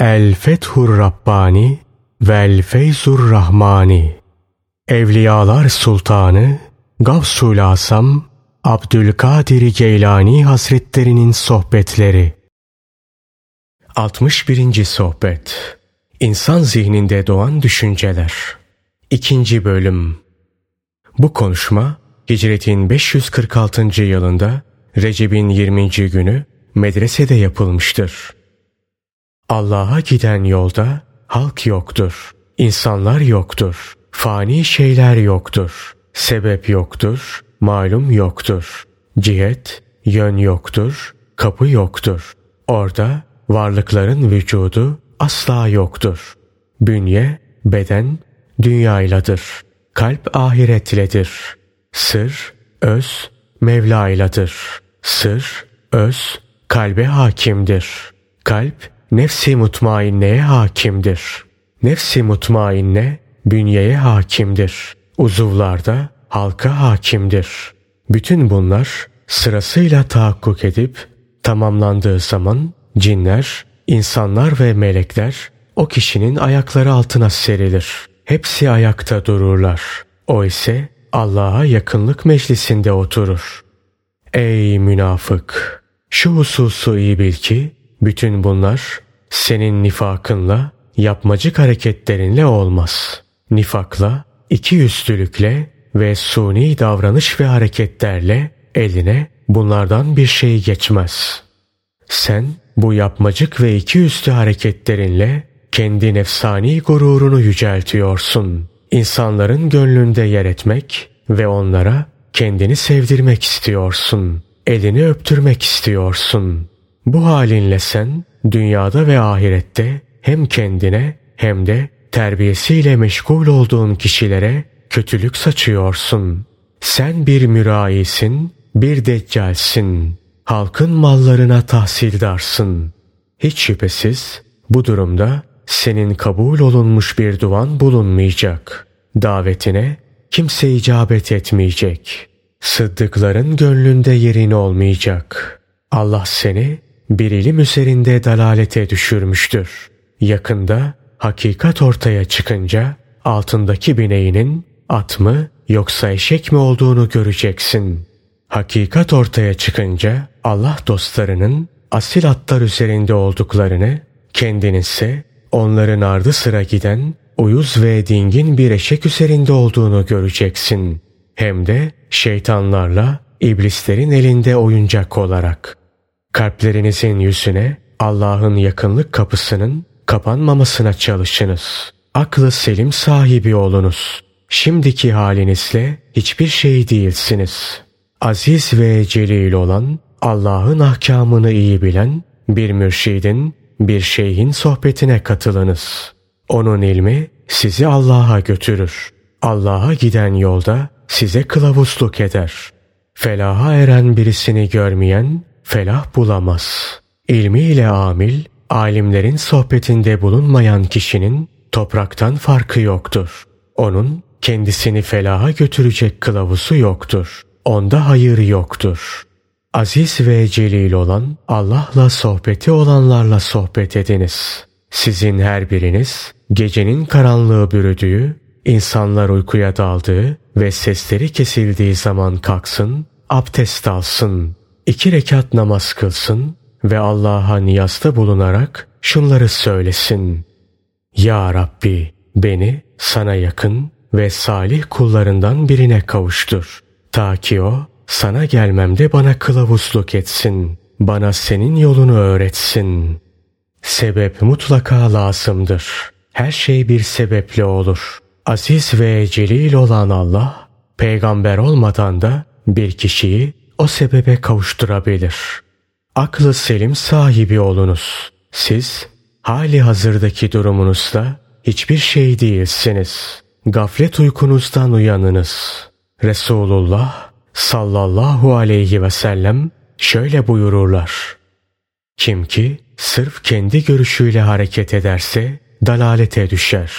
El Fethur Rabbani Vel Feyzur Rahmani Evliyalar Sultanı Gavsul Asam Abdülkadir Geylani Hazretlerinin Sohbetleri 61. Sohbet İnsan zihninde doğan düşünceler İkinci bölüm Bu konuşma Hicretin 546. yılında Recep'in 20. günü medresede yapılmıştır. Allah'a giden yolda halk yoktur, insanlar yoktur, fani şeyler yoktur, sebep yoktur, malum yoktur, cihet, yön yoktur, kapı yoktur. Orada varlıkların vücudu asla yoktur. Bünye, beden, dünyayladır. Kalp ahiretledir. Sır, öz, Mevla'yladır. Sır, öz, kalbe hakimdir. Kalp, nefsi mutmainneye hakimdir. Nefsi mutmainne, bünyeye hakimdir. Uzuvlarda halka hakimdir. Bütün bunlar sırasıyla tahakkuk edip tamamlandığı zaman cinler, insanlar ve melekler o kişinin ayakları altına serilir. Hepsi ayakta dururlar. O ise Allah'a yakınlık meclisinde oturur. Ey münafık! Şu hususu iyi bil ki bütün bunlar senin nifakınla, yapmacık hareketlerinle olmaz. Nifakla, iki yüzlülükle ve suni davranış ve hareketlerle eline bunlardan bir şey geçmez. Sen bu yapmacık ve iki yüzlü hareketlerinle kendi nefsani gururunu yüceltiyorsun. İnsanların gönlünde yer etmek ve onlara kendini sevdirmek istiyorsun. Elini öptürmek istiyorsun. Bu halinle sen dünyada ve ahirette hem kendine hem de terbiyesiyle meşgul olduğun kişilere kötülük saçıyorsun. Sen bir müraisin, bir deccalsin. Halkın mallarına tahsildarsın. Hiç şüphesiz bu durumda senin kabul olunmuş bir duvan bulunmayacak. Davetine kimse icabet etmeyecek. Sıddıkların gönlünde yerin olmayacak. Allah seni bir ilim üzerinde dalalete düşürmüştür. Yakında hakikat ortaya çıkınca altındaki bineğinin at mı yoksa eşek mi olduğunu göreceksin. Hakikat ortaya çıkınca Allah dostlarının asil atlar üzerinde olduklarını, kendin ise onların ardı sıra giden uyuz ve dingin bir eşek üzerinde olduğunu göreceksin. Hem de şeytanlarla iblislerin elinde oyuncak olarak. Kalplerinizin yüzüne Allah'ın yakınlık kapısının kapanmamasına çalışınız. Aklı selim sahibi olunuz. Şimdiki halinizle hiçbir şey değilsiniz. Aziz ve celil olan, Allah'ın ahkamını iyi bilen bir mürşidin, bir şeyhin sohbetine katılınız. Onun ilmi sizi Allah'a götürür. Allah'a giden yolda size kılavuzluk eder. Felaha eren birisini görmeyen felah bulamaz. İlmiyle amil, alimlerin sohbetinde bulunmayan kişinin topraktan farkı yoktur. Onun kendisini felaha götürecek kılavuzu yoktur. Onda hayır yoktur. Aziz ve celil olan Allah'la sohbeti olanlarla sohbet ediniz. Sizin her biriniz gecenin karanlığı bürüdüğü, insanlar uykuya daldığı ve sesleri kesildiği zaman kalksın, abdest alsın, iki rekat namaz kılsın ve Allah'a niyazda bulunarak şunları söylesin. Ya Rabbi beni sana yakın ve salih kullarından birine kavuştur. Ta ki o sana gelmemde bana kılavuzluk etsin. Bana senin yolunu öğretsin. Sebep mutlaka lazımdır. Her şey bir sebeple olur. Aziz ve celil olan Allah, peygamber olmadan da bir kişiyi o sebebe kavuşturabilir. Aklı selim sahibi olunuz. Siz hali hazırdaki durumunuzda hiçbir şey değilsiniz. Gaflet uykunuzdan uyanınız. Resulullah sallallahu aleyhi ve sellem şöyle buyururlar. Kim ki sırf kendi görüşüyle hareket ederse dalalete düşer.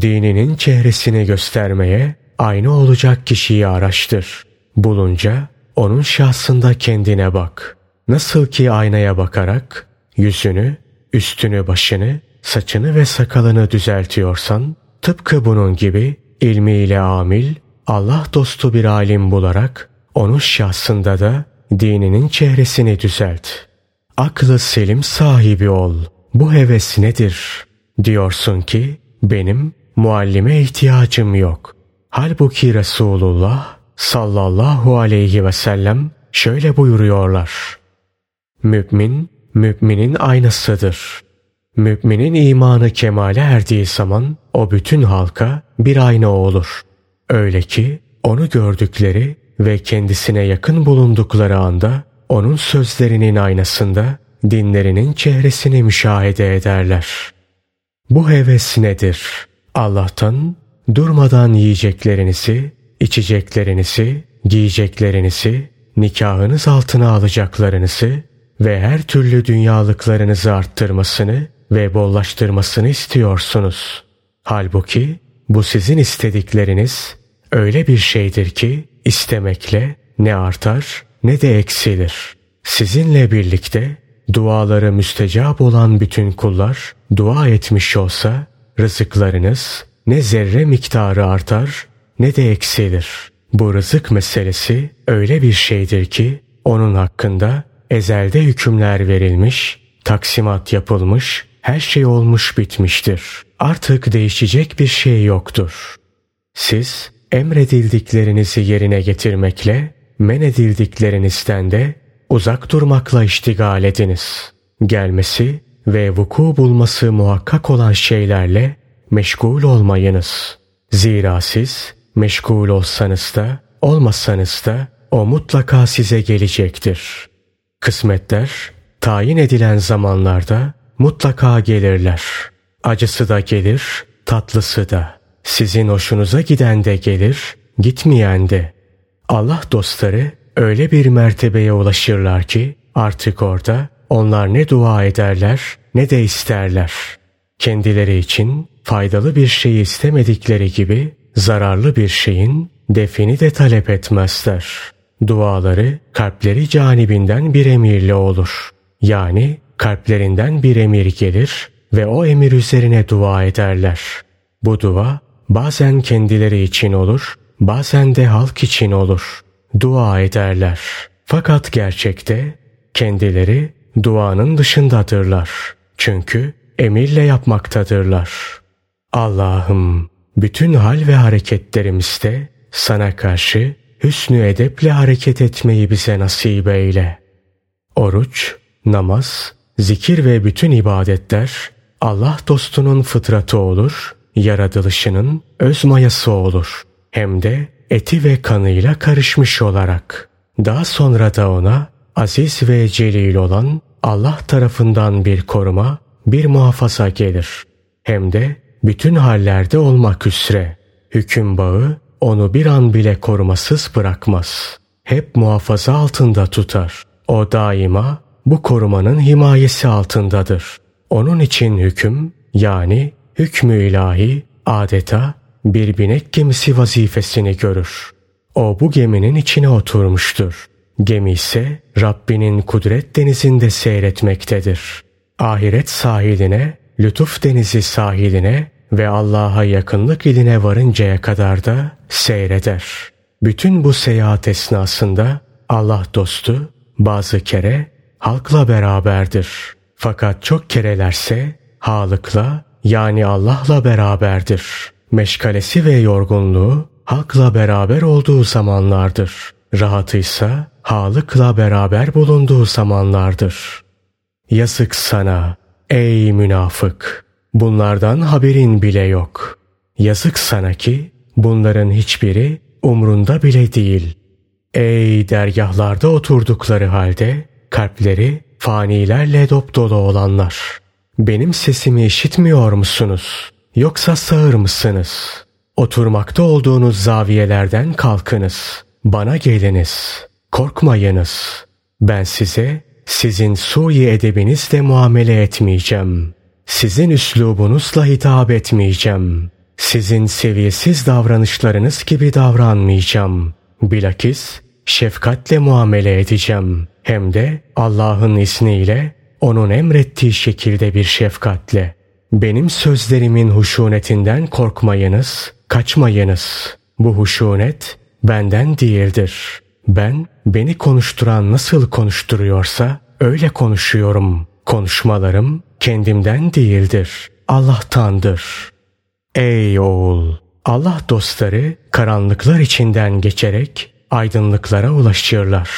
Dininin çehresini göstermeye aynı olacak kişiyi araştır. Bulunca onun şahsında kendine bak. Nasıl ki aynaya bakarak yüzünü Üstünü başını, saçını ve sakalını düzeltiyorsan, tıpkı bunun gibi ilmiyle amil, Allah dostu bir alim bularak, onun şahsında da dininin çehresini düzelt. Aklı selim sahibi ol. Bu heves nedir? Diyorsun ki, benim muallime ihtiyacım yok. Halbuki Resulullah sallallahu aleyhi ve sellem şöyle buyuruyorlar. Mümin, müminin aynasıdır. Müminin imanı kemale erdiği zaman o bütün halka bir ayna olur. Öyle ki onu gördükleri ve kendisine yakın bulundukları anda onun sözlerinin aynasında dinlerinin çehresini müşahede ederler. Bu heves nedir? Allah'tan durmadan yiyeceklerinizi, içeceklerinizi, giyeceklerinizi, nikahınız altına alacaklarınızı ve her türlü dünyalıklarınızı arttırmasını ve bollaştırmasını istiyorsunuz. Halbuki bu sizin istedikleriniz öyle bir şeydir ki istemekle ne artar ne de eksilir. Sizinle birlikte duaları müstecap olan bütün kullar dua etmiş olsa rızıklarınız ne zerre miktarı artar ne de eksilir. Bu rızık meselesi öyle bir şeydir ki onun hakkında ezelde hükümler verilmiş, taksimat yapılmış, her şey olmuş bitmiştir. Artık değişecek bir şey yoktur. Siz emredildiklerinizi yerine getirmekle, men edildiklerinizden de uzak durmakla iştigal ediniz. Gelmesi ve vuku bulması muhakkak olan şeylerle meşgul olmayınız. Zira siz meşgul olsanız da olmasanız da o mutlaka size gelecektir. Kısmetler tayin edilen zamanlarda mutlaka gelirler. Acısı da gelir, tatlısı da. Sizin hoşunuza giden de gelir, gitmeyen de. Allah dostları öyle bir mertebeye ulaşırlar ki artık orada onlar ne dua ederler ne de isterler. Kendileri için faydalı bir şey istemedikleri gibi zararlı bir şeyin defini de talep etmezler. Duaları kalpleri canibinden bir emirle olur. Yani kalplerinden bir emir gelir ve o emir üzerine dua ederler. Bu dua bazen kendileri için olur, bazen de halk için olur. Dua ederler. Fakat gerçekte kendileri duanın dışındadırlar. Çünkü emirle yapmaktadırlar. Allah'ım bütün hal ve hareketlerimizde sana karşı hüsnü edeple hareket etmeyi bize nasip eyle. Oruç, namaz, zikir ve bütün ibadetler Allah dostunun fıtratı olur, yaratılışının öz mayası olur. Hem de eti ve kanıyla karışmış olarak. Daha sonra da ona aziz ve celil olan Allah tarafından bir koruma, bir muhafaza gelir. Hem de bütün hallerde olmak üzere. Hüküm bağı onu bir an bile korumasız bırakmaz. Hep muhafaza altında tutar. O daima bu korumanın himayesi altındadır. Onun için hüküm yani hükmü ilahi adeta bir binek gemisi vazifesini görür. O bu geminin içine oturmuştur. Gemi ise Rabbinin kudret denizinde seyretmektedir. Ahiret sahiline, lütuf denizi sahiline ve Allah'a yakınlık iline varıncaya kadar da seyreder. Bütün bu seyahat esnasında Allah dostu bazı kere halkla beraberdir. Fakat çok kerelerse Halıkla yani Allah'la beraberdir. Meşgalesi ve yorgunluğu halkla beraber olduğu zamanlardır. Rahatıysa Halıkla beraber bulunduğu zamanlardır. Yazık sana ey münafık! Bunlardan haberin bile yok. Yazık sana ki bunların hiçbiri umrunda bile değil. Ey dergahlarda oturdukları halde kalpleri fanilerle dop dolu olanlar. Benim sesimi işitmiyor musunuz? Yoksa sağır mısınız? Oturmakta olduğunuz zaviyelerden kalkınız. Bana geliniz. Korkmayınız. Ben size sizin sui edebinizle muamele etmeyeceğim. Sizin üslubunuzla hitap etmeyeceğim. Sizin seviyesiz davranışlarınız gibi davranmayacağım. Bilakis şefkatle muamele edeceğim. Hem de Allah'ın izniyle onun emrettiği şekilde bir şefkatle. Benim sözlerimin huşunetinden korkmayınız, kaçmayınız. Bu huşunet benden değildir. Ben beni konuşturan nasıl konuşturuyorsa öyle konuşuyorum. Konuşmalarım kendimden değildir. Allah'tandır. Ey oğul! Allah dostları karanlıklar içinden geçerek aydınlıklara ulaşırlar.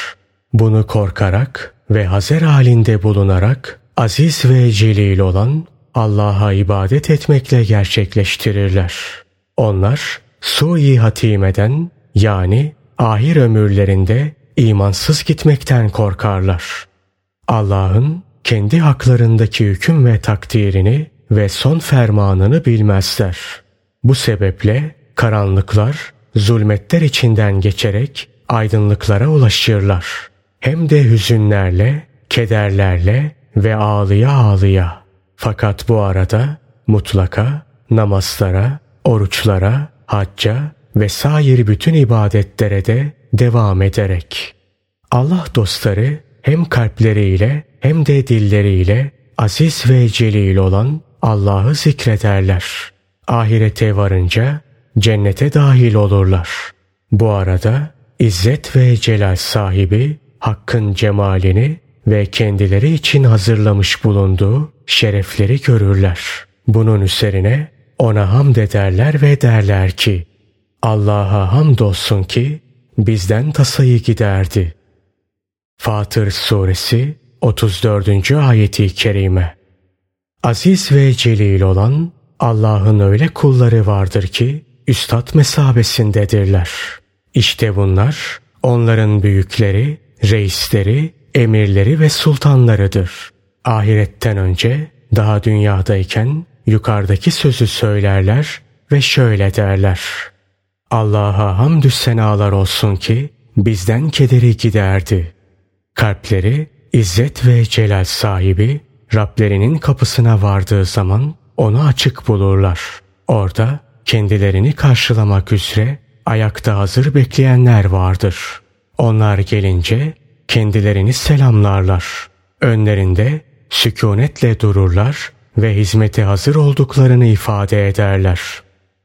Bunu korkarak ve hazer halinde bulunarak aziz ve celil olan Allah'a ibadet etmekle gerçekleştirirler. Onlar sui hatimeden yani ahir ömürlerinde imansız gitmekten korkarlar. Allah'ın kendi haklarındaki hüküm ve takdirini ve son fermanını bilmezler. Bu sebeple karanlıklar, zulmetler içinden geçerek aydınlıklara ulaşırlar. Hem de hüzünlerle, kederlerle ve ağlıya ağlıya. Fakat bu arada mutlaka namazlara, oruçlara, hacca ve sair bütün ibadetlere de devam ederek. Allah dostları hem kalpleriyle hem de dilleriyle aziz ve celil olan Allah'ı zikrederler. Ahirete varınca cennete dahil olurlar. Bu arada İzzet ve celal sahibi Hakk'ın cemalini ve kendileri için hazırlamış bulunduğu şerefleri görürler. Bunun üzerine ona hamd ederler ve derler ki Allah'a hamdolsun ki bizden tasayı giderdi. Fatır Suresi 34. ayeti kerime Aziz ve celil olan Allah'ın öyle kulları vardır ki üstad mesabesindedirler. İşte bunlar onların büyükleri, reisleri, emirleri ve sultanlarıdır. Ahiretten önce daha dünyadayken yukarıdaki sözü söylerler ve şöyle derler. Allah'a hamdü senalar olsun ki bizden kederi giderdi. Kalpleri İzzet ve celal sahibi Rablerinin kapısına vardığı zaman onu açık bulurlar. Orada kendilerini karşılamak üzere ayakta hazır bekleyenler vardır. Onlar gelince kendilerini selamlarlar. Önlerinde sükunetle dururlar ve hizmete hazır olduklarını ifade ederler.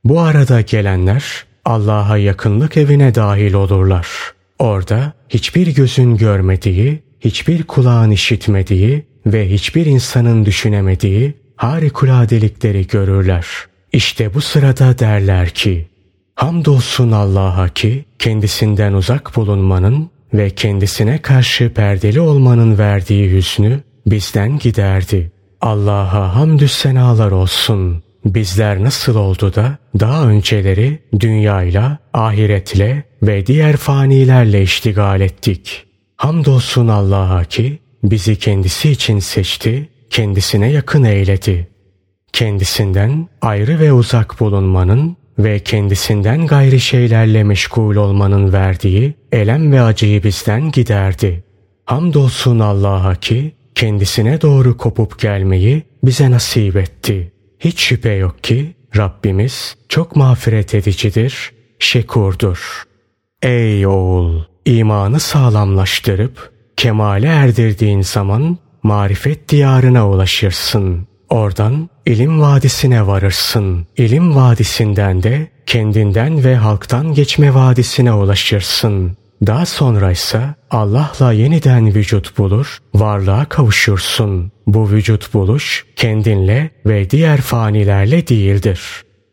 Bu arada gelenler Allah'a yakınlık evine dahil olurlar. Orada hiçbir gözün görmediği, hiçbir kulağın işitmediği ve hiçbir insanın düşünemediği harikuladelikleri görürler. İşte bu sırada derler ki, Hamdolsun Allah'a ki kendisinden uzak bulunmanın ve kendisine karşı perdeli olmanın verdiği hüznü bizden giderdi. Allah'a hamdü senalar olsun. Bizler nasıl oldu da daha önceleri dünyayla, ahiretle ve diğer fanilerle iştigal ettik. Hamdolsun Allah'a ki bizi kendisi için seçti, kendisine yakın eyledi. Kendisinden ayrı ve uzak bulunmanın ve kendisinden gayri şeylerle meşgul olmanın verdiği elem ve acıyı bizden giderdi. Hamdolsun Allah'a ki kendisine doğru kopup gelmeyi bize nasip etti. Hiç şüphe yok ki Rabbimiz çok mağfiret edicidir, şekurdur. Ey oğul! imanı sağlamlaştırıp kemale erdirdiğin zaman marifet diyarına ulaşırsın. Oradan ilim vadisine varırsın. İlim vadisinden de kendinden ve halktan geçme vadisine ulaşırsın. Daha sonra ise Allah'la yeniden vücut bulur, varlığa kavuşursun. Bu vücut buluş kendinle ve diğer fanilerle değildir.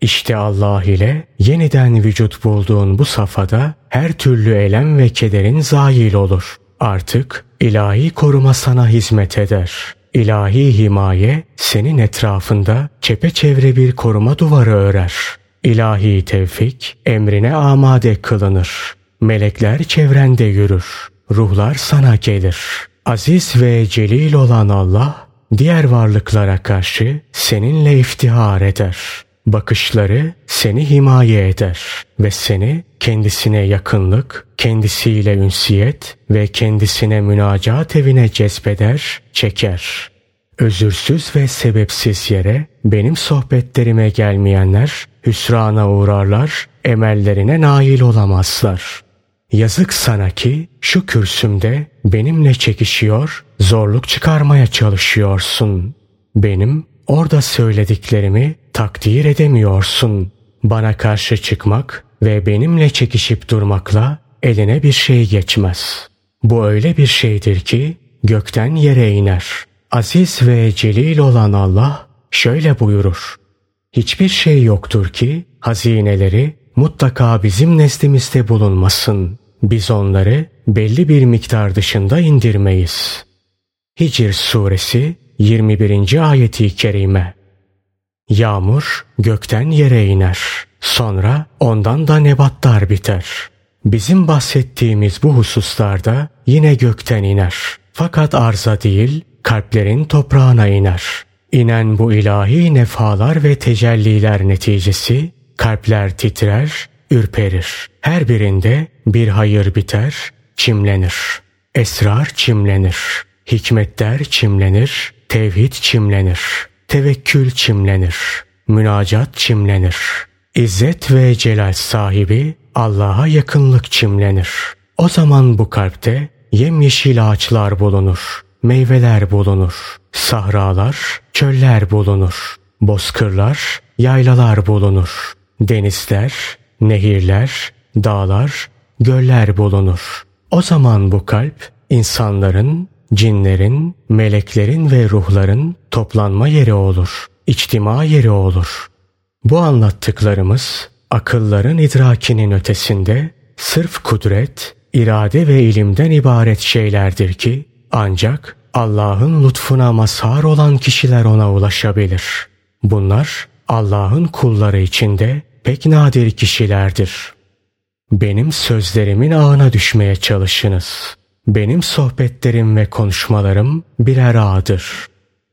İşte Allah ile yeniden vücut bulduğun bu safhada her türlü elem ve kederin zahil olur. Artık ilahi koruma sana hizmet eder. İlahi himaye senin etrafında çepeçevre bir koruma duvarı örer. İlahi tevfik emrine amade kılınır. Melekler çevrende yürür. Ruhlar sana gelir. Aziz ve celil olan Allah diğer varlıklara karşı seninle iftihar eder. Bakışları seni himaye eder ve seni kendisine yakınlık, kendisiyle ünsiyet ve kendisine münacat evine cezbeder, çeker. Özürsüz ve sebepsiz yere benim sohbetlerime gelmeyenler hüsrana uğrarlar, emellerine nail olamazlar. Yazık sana ki şu kürsümde benimle çekişiyor, zorluk çıkarmaya çalışıyorsun. Benim orada söylediklerimi takdir edemiyorsun. Bana karşı çıkmak ve benimle çekişip durmakla eline bir şey geçmez. Bu öyle bir şeydir ki gökten yere iner. Aziz ve celil olan Allah şöyle buyurur. Hiçbir şey yoktur ki hazineleri mutlaka bizim nezdimizde bulunmasın. Biz onları belli bir miktar dışında indirmeyiz. Hicr suresi 21. ayeti kerime. Yağmur gökten yere iner. Sonra ondan da nebatlar biter. Bizim bahsettiğimiz bu hususlarda yine gökten iner. Fakat arza değil, kalplerin toprağına iner. İnen bu ilahi nefalar ve tecelliler neticesi kalpler titrer, ürperir. Her birinde bir hayır biter, çimlenir. Esrar çimlenir. Hikmetler çimlenir, tevhid çimlenir. Tevekkül çimlenir. Münacat çimlenir. İzzet ve celal sahibi Allah'a yakınlık çimlenir. O zaman bu kalpte yemyeşil ağaçlar bulunur, meyveler bulunur, sahralar, çöller bulunur, bozkırlar, yaylalar bulunur, denizler, nehirler, dağlar, göller bulunur. O zaman bu kalp insanların, cinlerin, meleklerin ve ruhların toplanma yeri olur, içtima yeri olur. Bu anlattıklarımız akılların idrakinin ötesinde sırf kudret, irade ve ilimden ibaret şeylerdir ki ancak Allah'ın lütfuna mazhar olan kişiler ona ulaşabilir. Bunlar Allah'ın kulları içinde pek nadir kişilerdir. Benim sözlerimin ağına düşmeye çalışınız. Benim sohbetlerim ve konuşmalarım birer ağdır.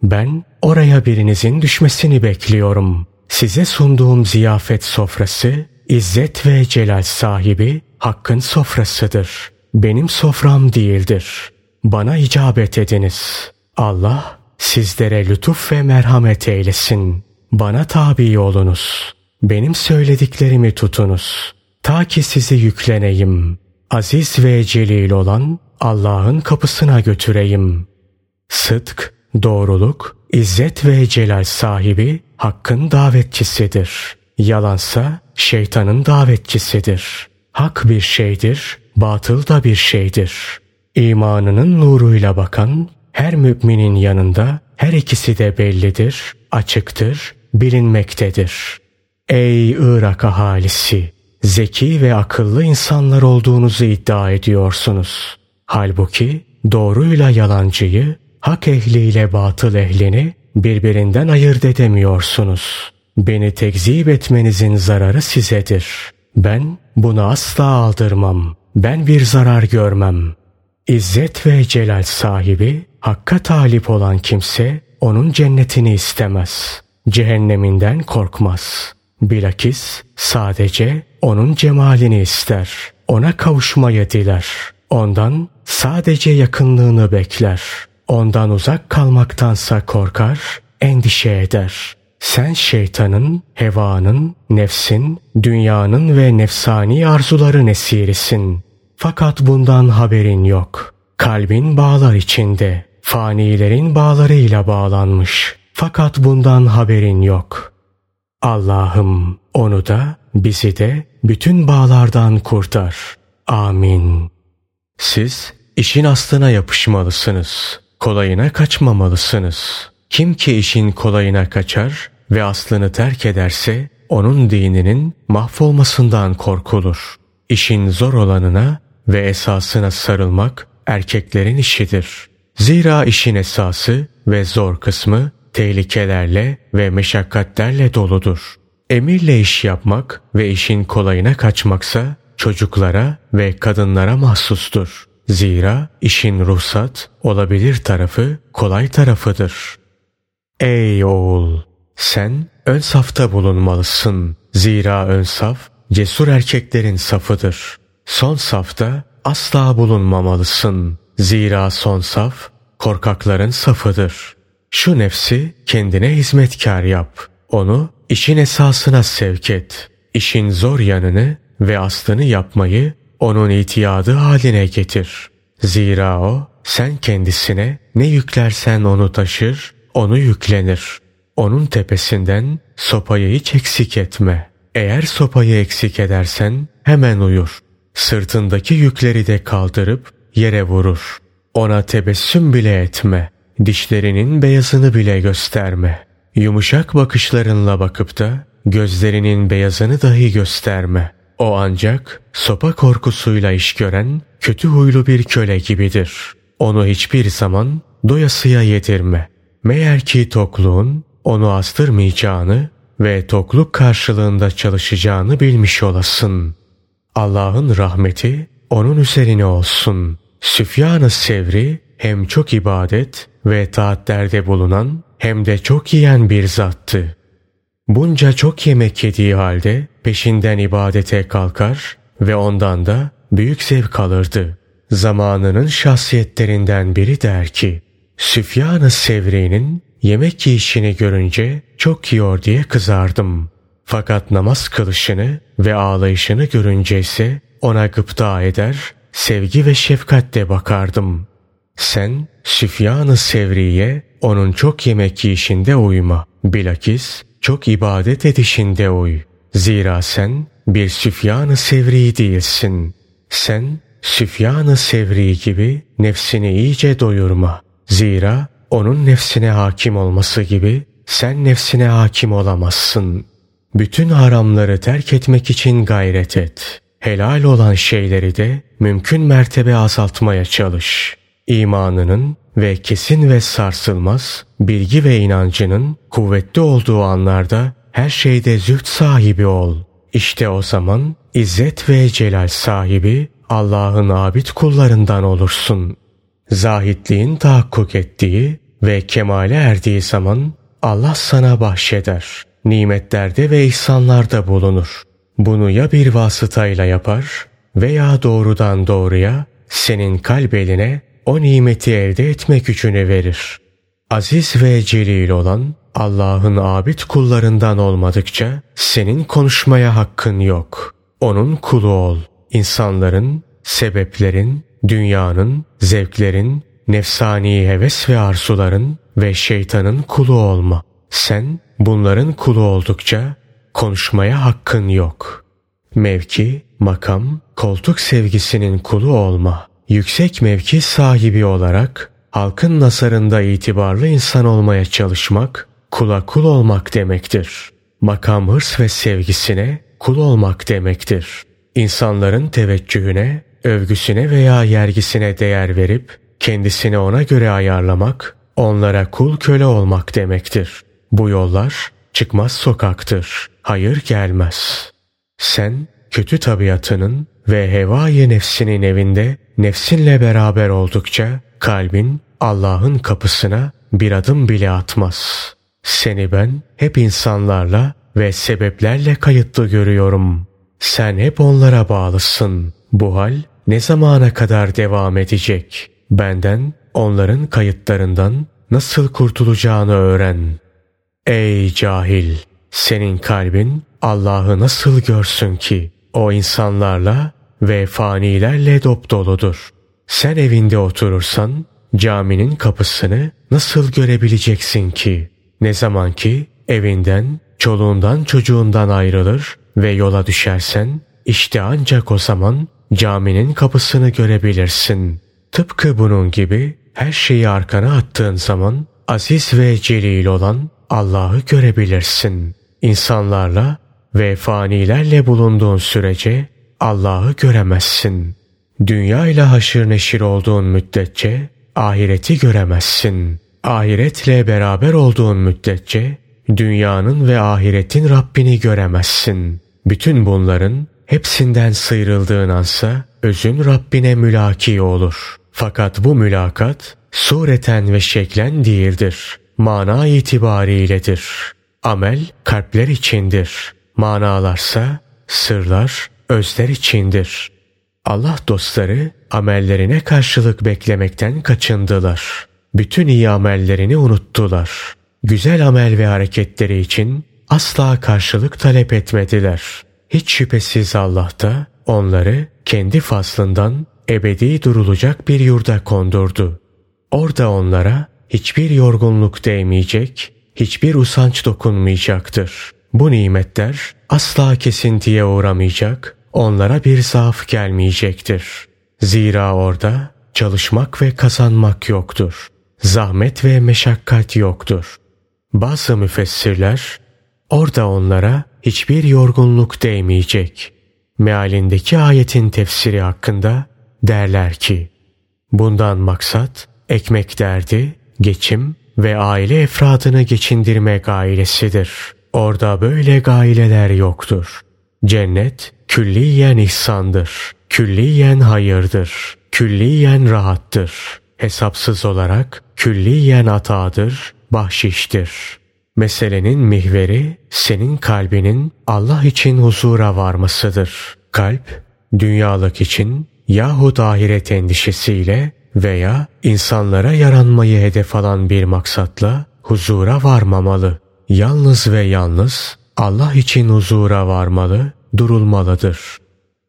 Ben oraya birinizin düşmesini bekliyorum. Size sunduğum ziyafet sofrası, izzet ve celal sahibi Hakk'ın sofrasıdır. Benim sofram değildir. Bana icabet ediniz. Allah sizlere lütuf ve merhamet eylesin. Bana tabi olunuz. Benim söylediklerimi tutunuz. Ta ki sizi yükleneyim. Aziz ve celil olan Allah'ın kapısına götüreyim. Sıdk, doğruluk, izzet ve celal sahibi Hakk'ın davetçisidir. Yalansa şeytanın davetçisidir. Hak bir şeydir, batıl da bir şeydir. İmanının nuruyla bakan her müminin yanında her ikisi de bellidir, açıktır, bilinmektedir. Ey Irak ahalisi! Zeki ve akıllı insanlar olduğunuzu iddia ediyorsunuz. Halbuki doğruyla yalancıyı, hak ehliyle batıl ehlini birbirinden ayırt edemiyorsunuz. Beni tekzip etmenizin zararı sizedir. Ben bunu asla aldırmam. Ben bir zarar görmem. İzzet ve celal sahibi, hakka talip olan kimse onun cennetini istemez. Cehenneminden korkmaz. Bilakis sadece onun cemalini ister. Ona kavuşmayı diler. Ondan sadece yakınlığını bekler. Ondan uzak kalmaktansa korkar, endişe eder. Sen şeytanın, hevanın, nefsin, dünyanın ve nefsani arzuların esirisin. Fakat bundan haberin yok. Kalbin bağlar içinde, fanilerin bağlarıyla bağlanmış. Fakat bundan haberin yok. Allah'ım onu da bizi de bütün bağlardan kurtar. Amin. Siz işin aslına yapışmalısınız. Kolayına kaçmamalısınız. Kim ki işin kolayına kaçar ve aslını terk ederse onun dininin mahvolmasından korkulur. İşin zor olanına ve esasına sarılmak erkeklerin işidir. Zira işin esası ve zor kısmı tehlikelerle ve meşakkatlerle doludur. Emirle iş yapmak ve işin kolayına kaçmaksa çocuklara ve kadınlara mahsustur. Zira işin ruhsat olabilir tarafı kolay tarafıdır. Ey oğul! Sen ön safta bulunmalısın. Zira ön saf cesur erkeklerin safıdır. Son safta asla bulunmamalısın. Zira son saf korkakların safıdır. Şu nefsi kendine hizmetkar yap. Onu işin esasına sevk et. İşin zor yanını ve aslını yapmayı onun itiyadı haline getir. Zira o sen kendisine ne yüklersen onu taşır, onu yüklenir. Onun tepesinden sopayı hiç eksik etme. Eğer sopayı eksik edersen hemen uyur. Sırtındaki yükleri de kaldırıp yere vurur. Ona tebessüm bile etme. Dişlerinin beyazını bile gösterme. Yumuşak bakışlarınla bakıp da gözlerinin beyazını dahi gösterme. O ancak sopa korkusuyla iş gören kötü huylu bir köle gibidir. Onu hiçbir zaman doyasıya yedirme. Meğer ki tokluğun onu astırmayacağını ve tokluk karşılığında çalışacağını bilmiş olasın. Allah'ın rahmeti onun üzerine olsun. Süfyan-ı Sevri hem çok ibadet ve taatlerde bulunan hem de çok yiyen bir zattı. Bunca çok yemek yediği halde peşinden ibadete kalkar ve ondan da büyük zevk alırdı. Zamanının şahsiyetlerinden biri der ki, Süfyan-ı Sevri'nin yemek yiyişini görünce çok yiyor diye kızardım. Fakat namaz kılışını ve ağlayışını görünce ise ona gıpta eder, sevgi ve şefkatle bakardım. Sen Süfyan-ı Sevri'ye onun çok yemek yiyişinde uyma. Bilakis çok ibadet edişinde uy. Zira sen bir Süfyan-ı Sevri değilsin. Sen Süfyan-ı Sevri gibi nefsini iyice doyurma. Zira onun nefsine hakim olması gibi sen nefsine hakim olamazsın. Bütün haramları terk etmek için gayret et. Helal olan şeyleri de mümkün mertebe azaltmaya çalış. İmanının ve kesin ve sarsılmaz bilgi ve inancının kuvvetli olduğu anlarda her şeyde züht sahibi ol. İşte o zaman izzet ve celal sahibi Allah'ın abid kullarından olursun. Zahitliğin tahakkuk ettiği ve kemale erdiği zaman Allah sana bahşeder. Nimetlerde ve ihsanlarda bulunur. Bunu ya bir vasıtayla yapar veya doğrudan doğruya senin kalbeline o nimeti elde etme gücünü verir. Aziz ve celil olan Allah'ın abid kullarından olmadıkça senin konuşmaya hakkın yok. Onun kulu ol. İnsanların, sebeplerin, dünyanın, zevklerin, nefsani heves ve arzuların ve şeytanın kulu olma. Sen bunların kulu oldukça konuşmaya hakkın yok. Mevki, makam, koltuk sevgisinin kulu olma. Yüksek mevki sahibi olarak halkın nazarında itibarlı insan olmaya çalışmak, kula kul olmak demektir. Makam hırs ve sevgisine kul olmak demektir. İnsanların teveccühüne, övgüsüne veya yergisine değer verip kendisini ona göre ayarlamak, onlara kul köle olmak demektir. Bu yollar çıkmaz sokaktır. Hayır gelmez. Sen kötü tabiatının ve hevai nefsinin evinde nefsinle beraber oldukça kalbin Allah'ın kapısına bir adım bile atmaz. Seni ben hep insanlarla ve sebeplerle kayıtlı görüyorum. Sen hep onlara bağlısın. Bu hal ne zamana kadar devam edecek? Benden onların kayıtlarından nasıl kurtulacağını öğren. Ey cahil! Senin kalbin Allah'ı nasıl görsün ki? O insanlarla ve fanilerle dop doludur. Sen evinde oturursan caminin kapısını nasıl görebileceksin ki? Ne zaman ki evinden, çoluğundan çocuğundan ayrılır ve yola düşersen işte ancak o zaman caminin kapısını görebilirsin. Tıpkı bunun gibi her şeyi arkana attığın zaman aziz ve celil olan Allah'ı görebilirsin. İnsanlarla ve fanilerle bulunduğun sürece Allah'ı göremezsin. Dünya ile haşır neşir olduğun müddetçe ahireti göremezsin. Ahiretle beraber olduğun müddetçe dünyanın ve ahiretin Rabbini göremezsin. Bütün bunların hepsinden sıyrıldığın ansa özün Rabbine mülaki olur. Fakat bu mülakat sureten ve şeklen değildir. Mana itibariyledir. Amel kalpler içindir. Manalarsa sırlar özler içindir. Allah dostları amellerine karşılık beklemekten kaçındılar. Bütün iyi amellerini unuttular. Güzel amel ve hareketleri için asla karşılık talep etmediler. Hiç şüphesiz Allah da onları kendi faslından ebedi durulacak bir yurda kondurdu. Orada onlara hiçbir yorgunluk değmeyecek, hiçbir usanç dokunmayacaktır. Bu nimetler asla kesintiye uğramayacak, onlara bir zaaf gelmeyecektir. Zira orada çalışmak ve kazanmak yoktur. Zahmet ve meşakkat yoktur. Bazı müfessirler orada onlara hiçbir yorgunluk değmeyecek. Mealindeki ayetin tefsiri hakkında derler ki bundan maksat ekmek derdi, geçim ve aile efradını geçindirme gailesidir. Orada böyle gaileler yoktur. Cennet külliyen ihsandır, külliyen hayırdır, külliyen rahattır. Hesapsız olarak külliyen atadır, bahşiştir. Meselenin mihveri senin kalbinin Allah için huzura varmasıdır. Kalp, dünyalık için yahut ahiret endişesiyle veya insanlara yaranmayı hedef alan bir maksatla huzura varmamalı. Yalnız ve yalnız Allah için huzura varmalı, durulmalıdır.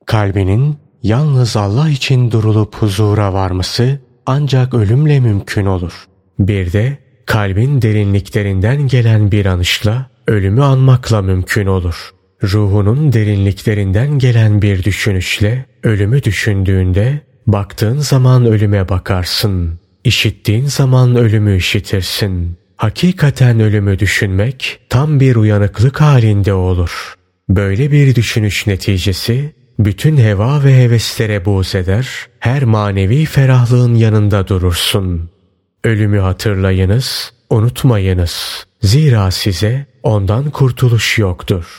Kalbinin yalnız Allah için durulup huzura varması ancak ölümle mümkün olur. Bir de kalbin derinliklerinden gelen bir anışla ölümü anmakla mümkün olur. Ruhunun derinliklerinden gelen bir düşünüşle ölümü düşündüğünde baktığın zaman ölüme bakarsın. İşittiğin zaman ölümü işitirsin. Hakikaten ölümü düşünmek tam bir uyanıklık halinde olur. Böyle bir düşünüş neticesi bütün heva ve heveslere buğz eder, her manevi ferahlığın yanında durursun. Ölümü hatırlayınız, unutmayınız. Zira size ondan kurtuluş yoktur.